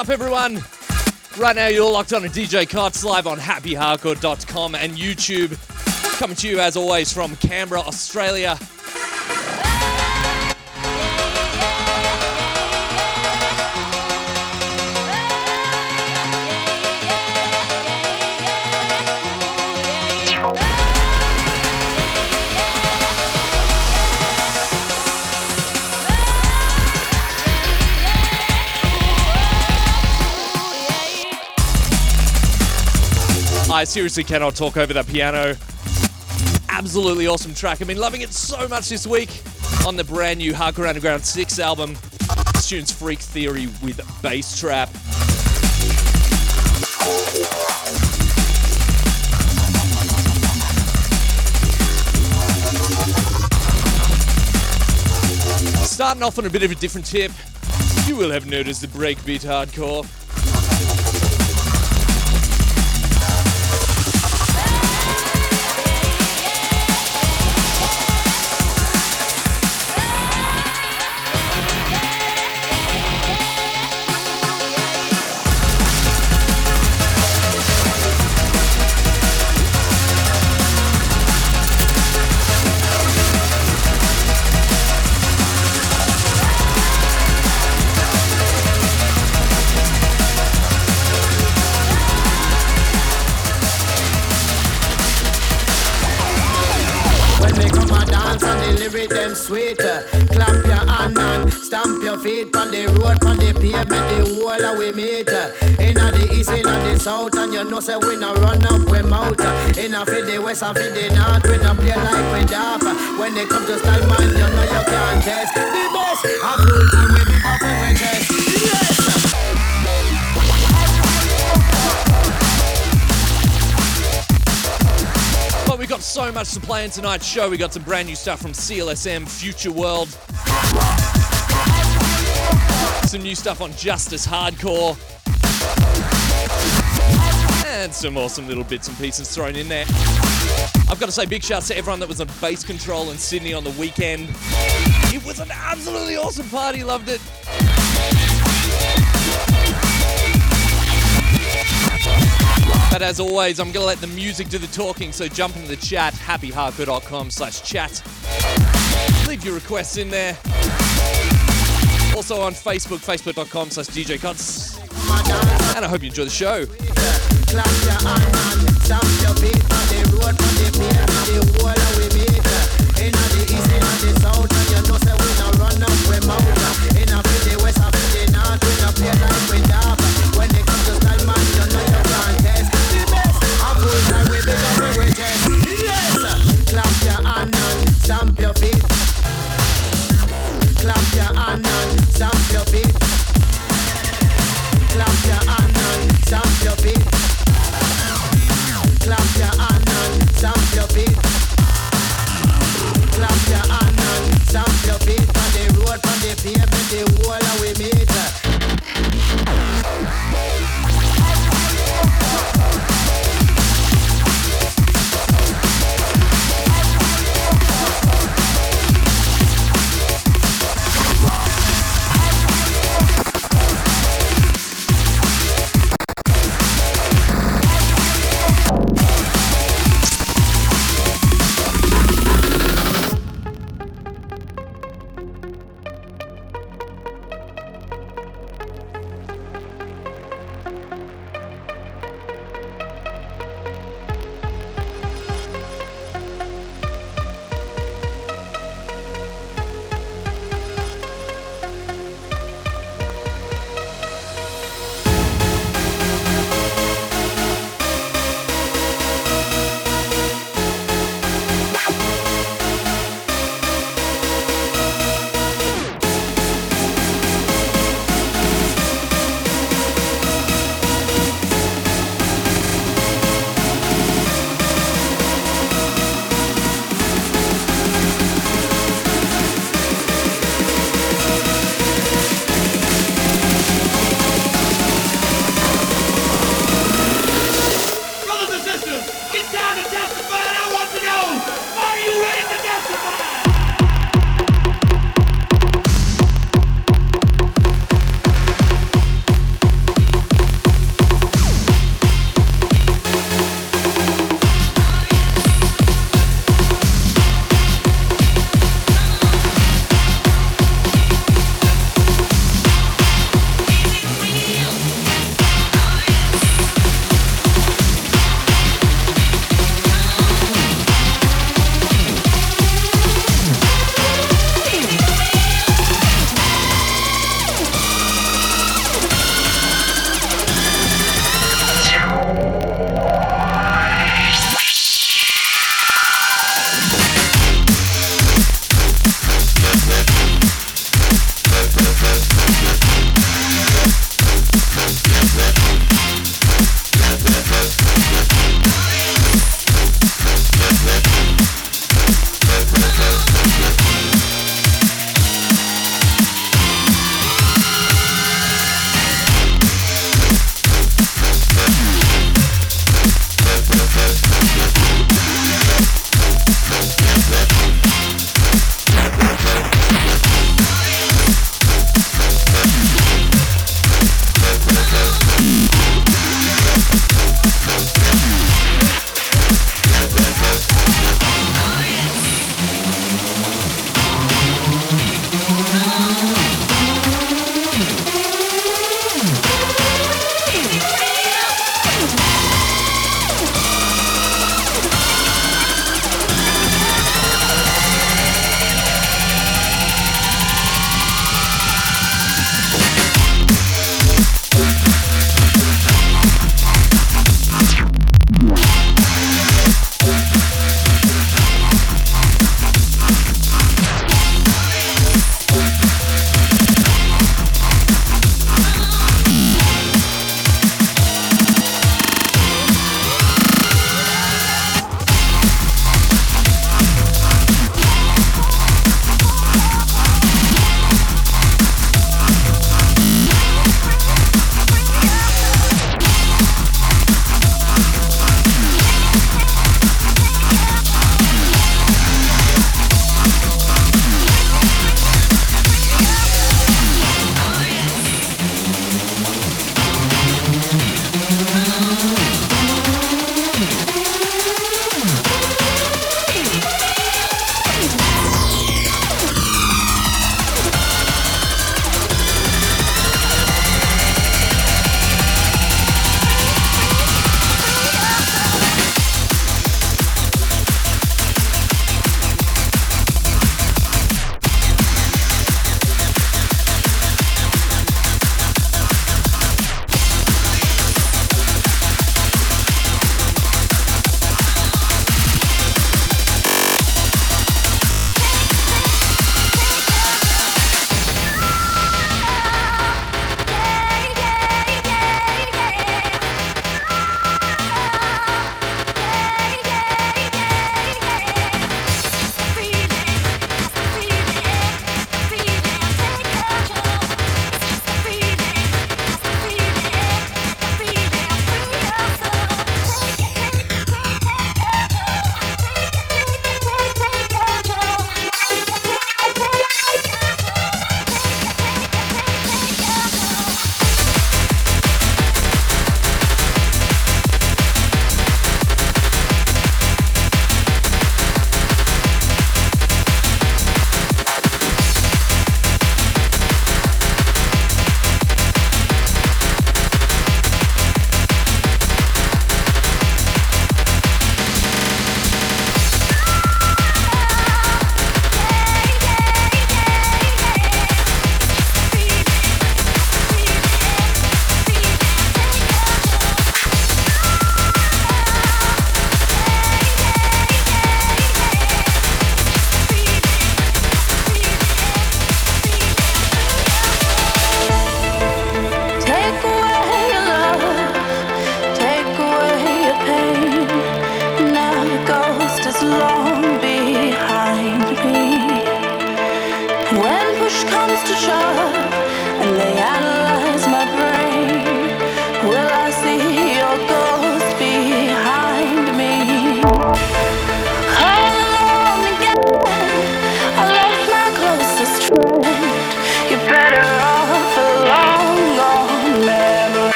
up, everyone? Right now, you're locked on to DJ Cuts live on happyhardcore.com and YouTube. Coming to you, as always, from Canberra, Australia. I seriously cannot talk over that piano. Absolutely awesome track. I've been loving it so much this week on the brand new Hardcore Underground 6 album. This tune's Freak Theory with bass trap. Starting off on a bit of a different tip, you will have noticed the breakbeat hardcore. Sweet. Clap your hand and stamp your feet on the road, on the pavement, the whole of we meet. Inna the east, inna the south, and you know say we no run up we mouth. For the west and for the north, we no play like we daft. When they come to style, man, you know you can't test the best. A cool time we be up when we test. Yes. Got so much to play in tonight's show. We got some brand new stuff from CLSM, Future World. Some new stuff on Justice Hardcore. And some awesome little bits and pieces thrown in there. I've got to say big shouts to everyone that was on Bass Control in Sydney on the weekend. It was an absolutely awesome party, loved it. But as always, I'm going to let the music do the talking, so jump into the chat, happyhardcore.com slash chat. Leave your requests in there. Also on Facebook, facebook.com slash DJ Cuts. And I hope you enjoy the show.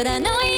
But I know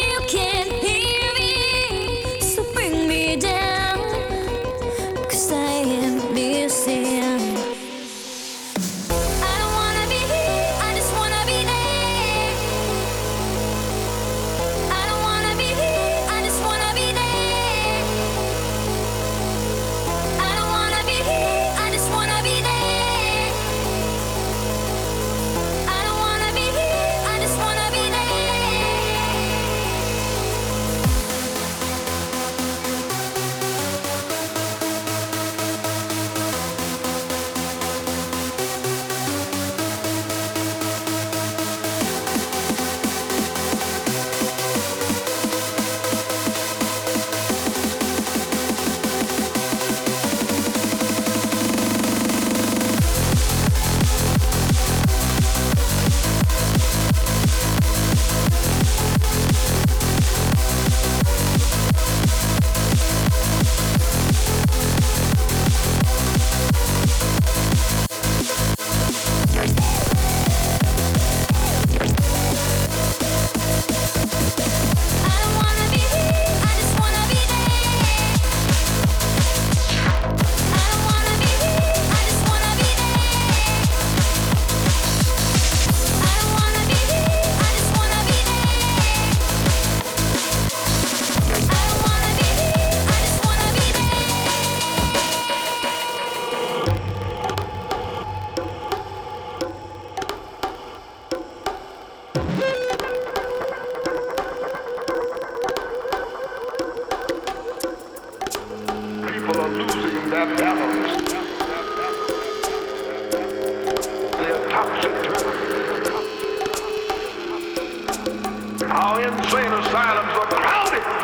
Insane asylums are crowded.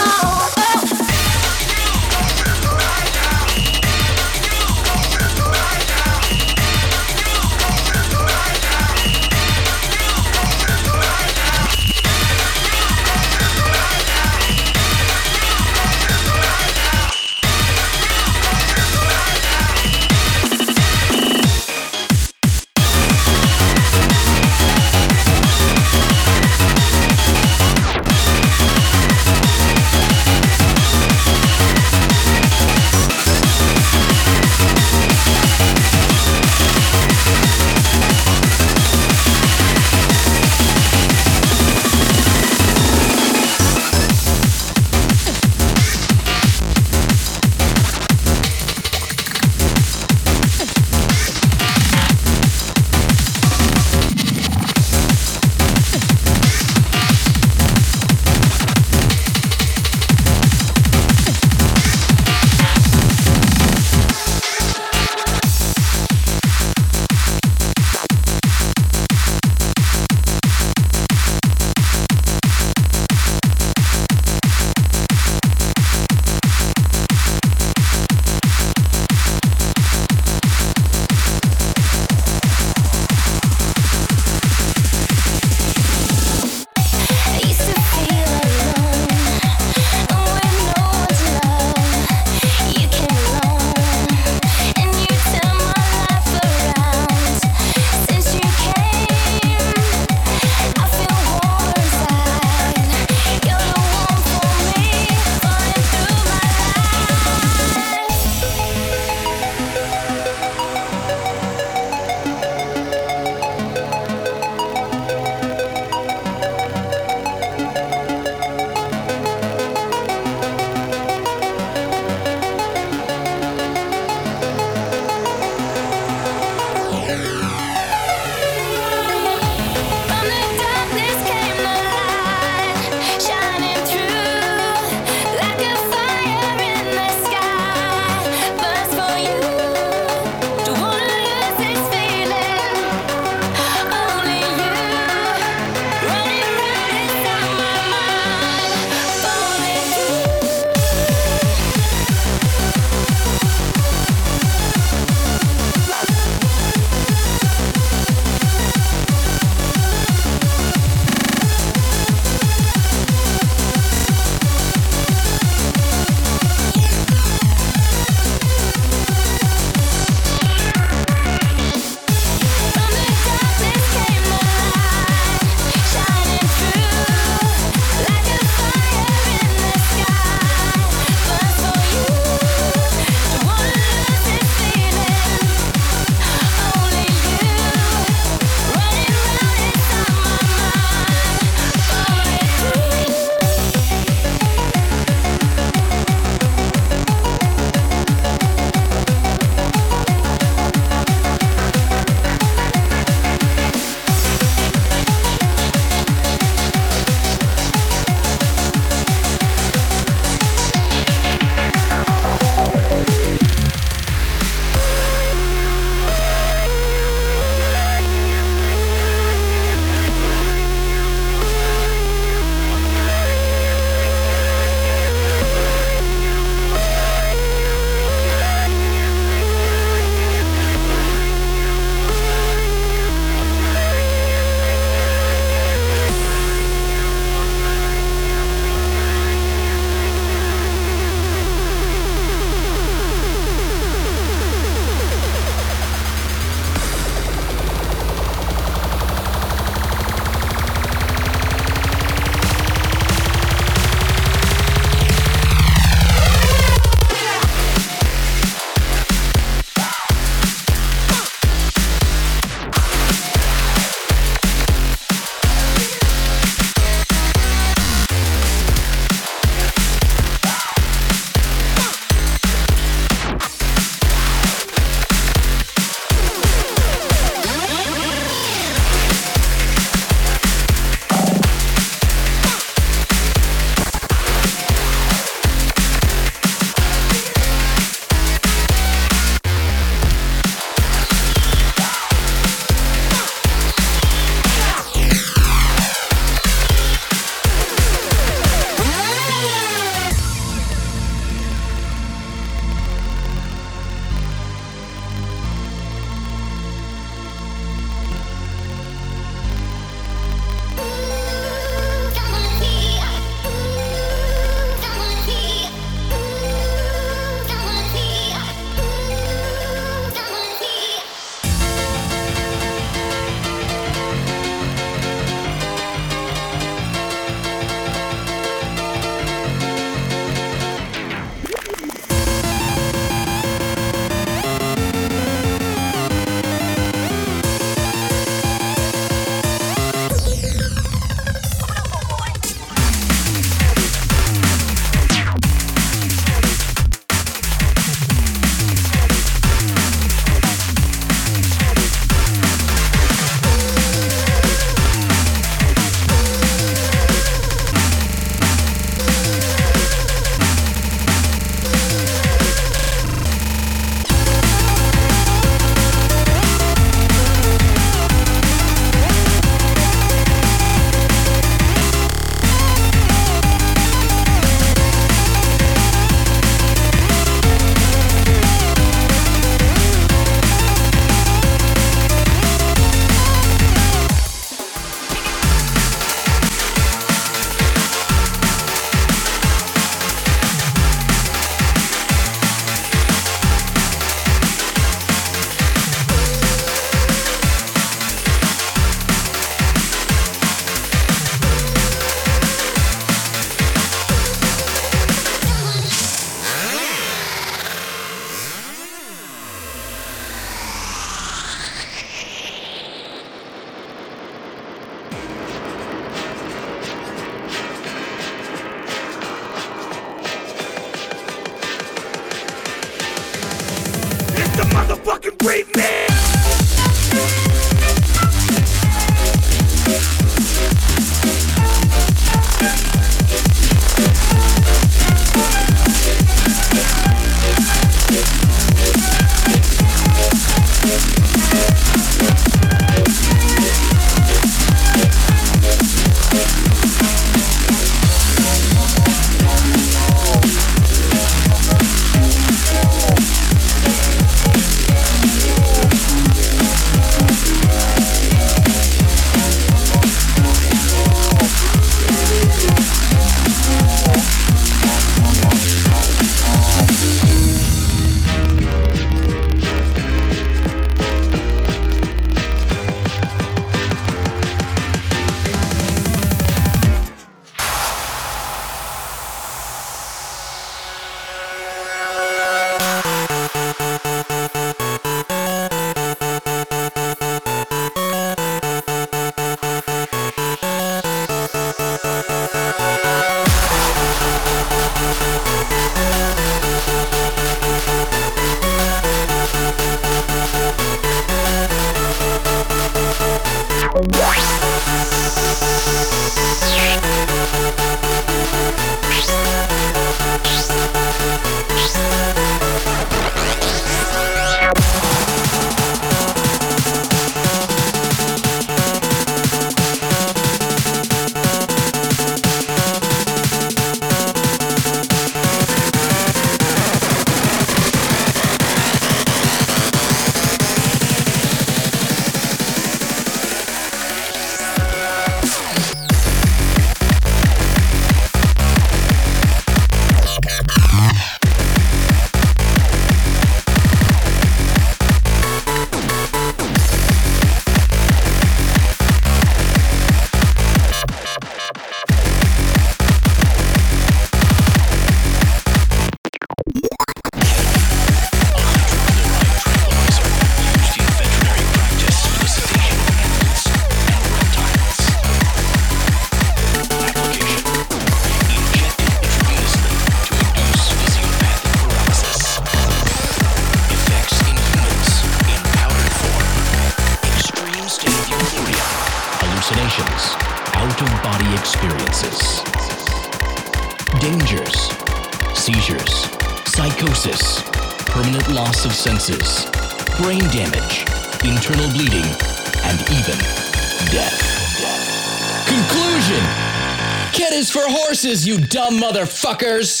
You dumb motherfuckers!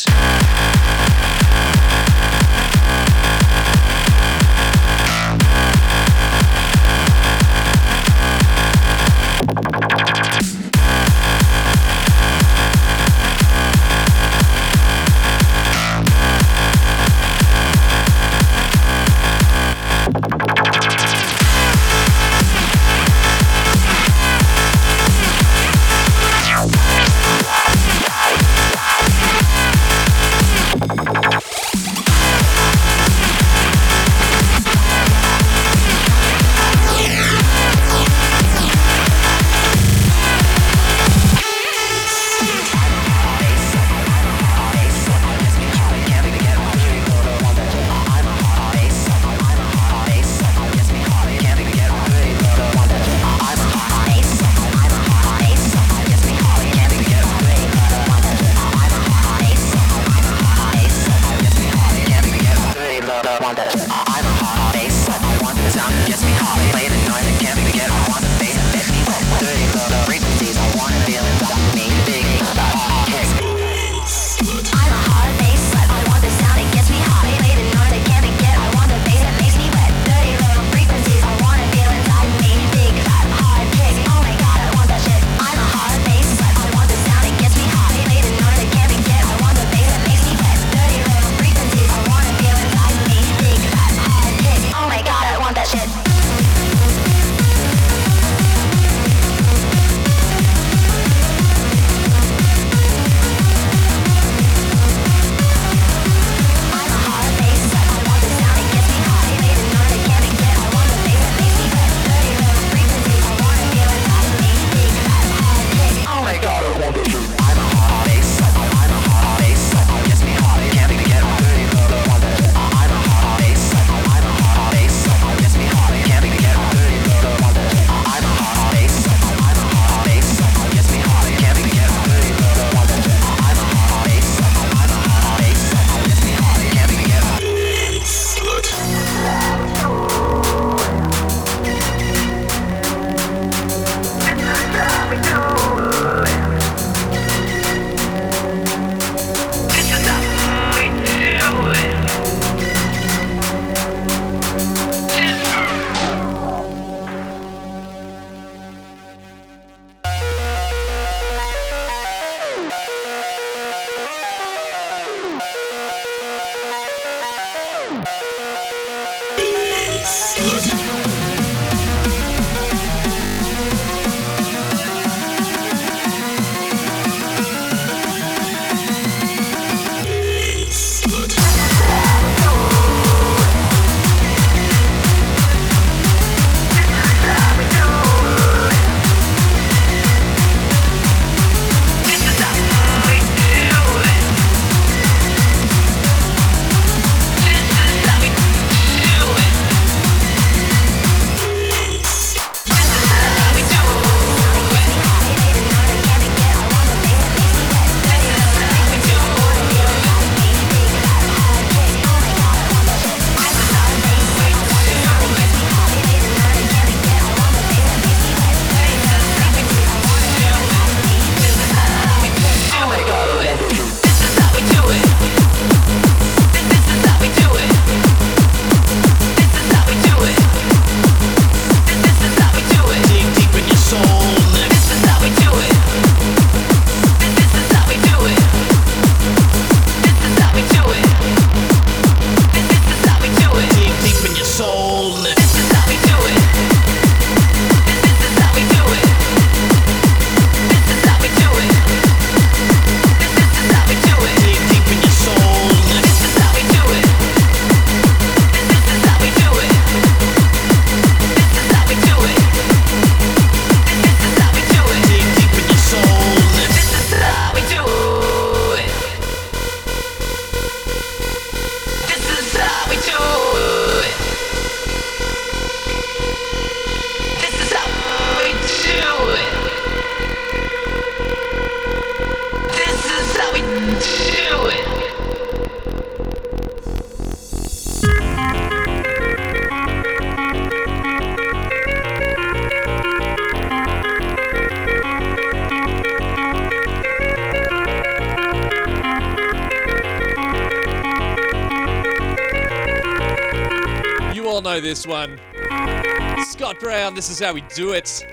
This one. Scott Brown, this is how we do it.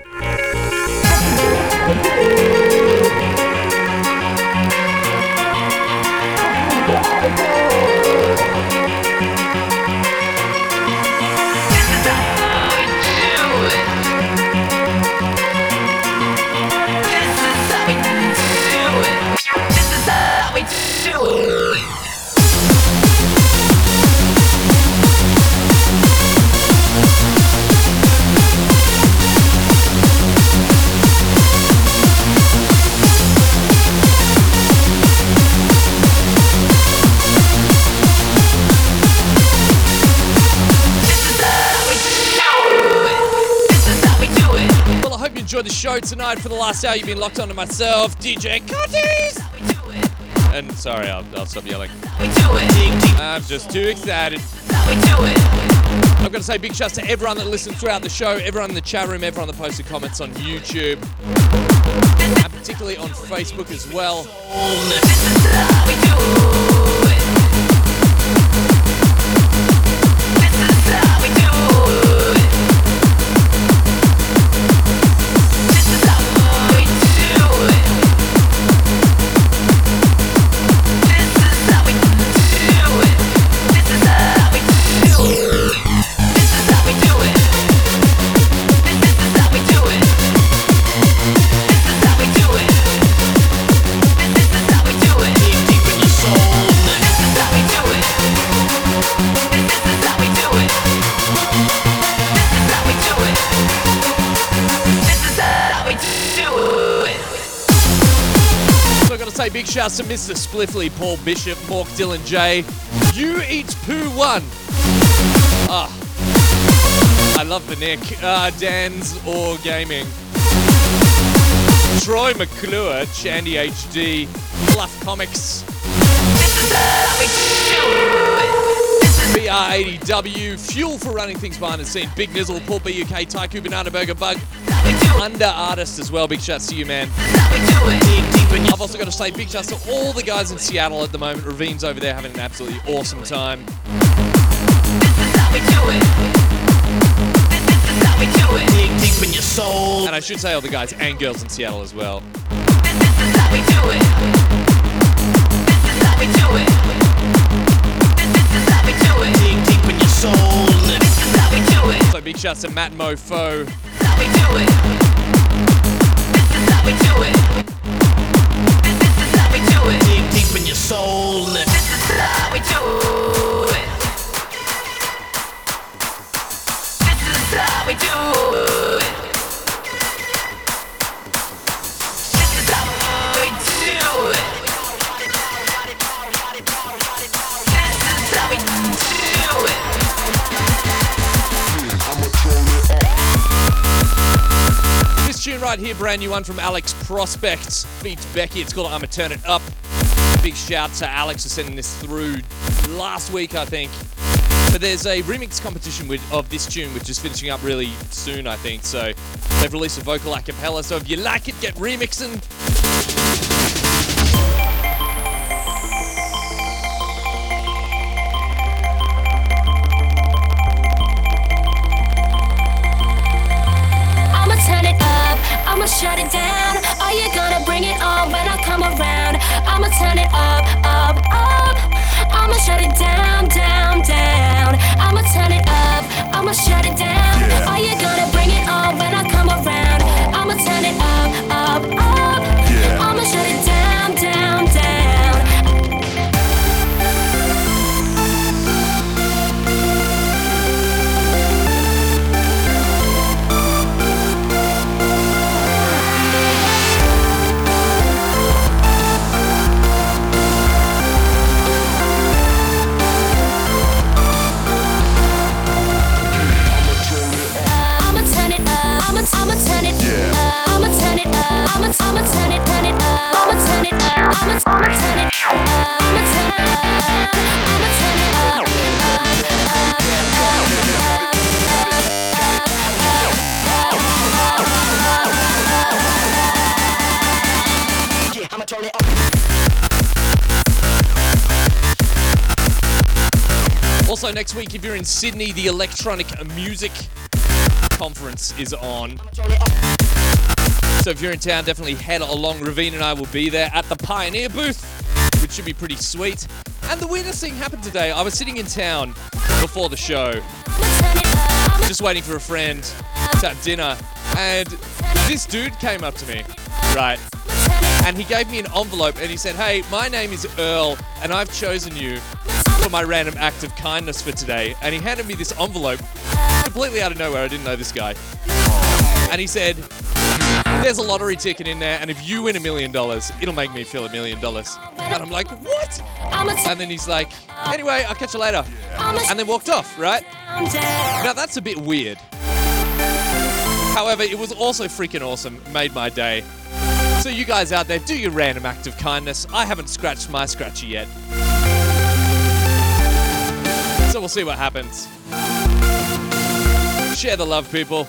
For the last hour, you've been locked onto myself, DJ Cutties. And sorry, I'll, I'll stop yelling. I'm just too excited. I'm going to say big shouts to everyone that listened throughout the show, everyone in the chat room, everyone that posted comments on YouTube, and particularly on Facebook as well. To Mr. Spliffly, Paul Bishop, Mork, Dylan J. You eat poo one. Ah. I love the Nick. Uh, Dan's or Gaming. Troy McClure, Chandy HD, Fluff Comics. BR80W, Fuel for running things behind the scene, Big Nizzle, Paul BUK, Tycoon Banana Burger Bug, Under Artist as well. Big shouts to you, man. I've also got to say big shouts to all the guys in Seattle at the moment. Raveen's over there having an absolutely awesome time. And I should say all the guys and girls in Seattle as well. So big shouts to Matt Mofo. This is how we do it. This is how we do it. This is how we do it. This tune right here, brand new one from Alex Prospect, beats Becky. It's called I'ma Turn It Up. Big shout to Alex for sending this through last week, I think. But there's a remix competition with, of this tune, which is finishing up really soon, I think. So they've released a vocal a cappella. So if you like it, get remixing. Up, shut it down. Also, next week, if you're in Sydney, the Electronic Music Conference is on. So if you're in town, definitely head along. Ravine and I will be there at the Pioneer booth, which should be pretty sweet. And the weirdest thing happened today. I was sitting in town before the show, just waiting for a friend to have dinner, and this dude came up to me, right? And he gave me an envelope and he said, Hey, my name is Earl, and I've chosen you for my random act of kindness for today. And he handed me this envelope completely out of nowhere. I didn't know this guy. And he said, There's a lottery ticket in there, and if you win a million dollars, it'll make me feel a million dollars. And I'm like, What? And then he's like, Anyway, I'll catch you later. And then walked off, right? Now that's a bit weird. However, it was also freaking awesome. Made my day. So you guys out there, do your random act of kindness. I haven't scratched my scratchy yet. So we'll see what happens. Share the love, people.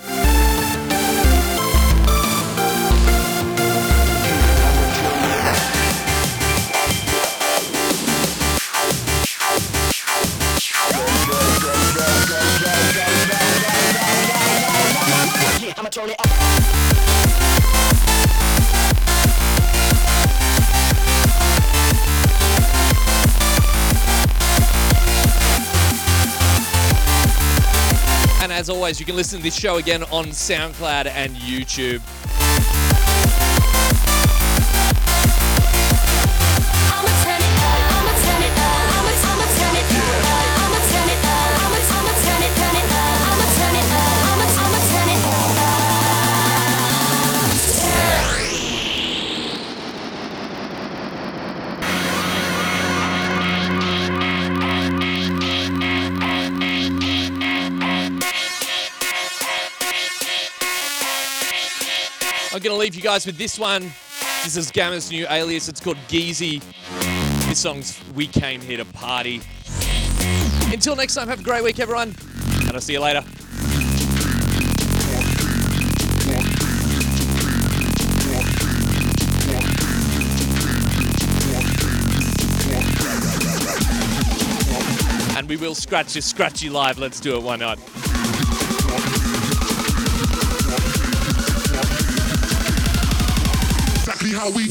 As always, you can listen to this show again on SoundCloud and YouTube. I'm going to leave you guys with this one. This is Gamma's new alias. It's called Geezy. This song's We Came Here to Party. Until next time, have a great week, everyone. And I'll see you later. And we will scratch this scratchy live. Let's do it. Why not? How we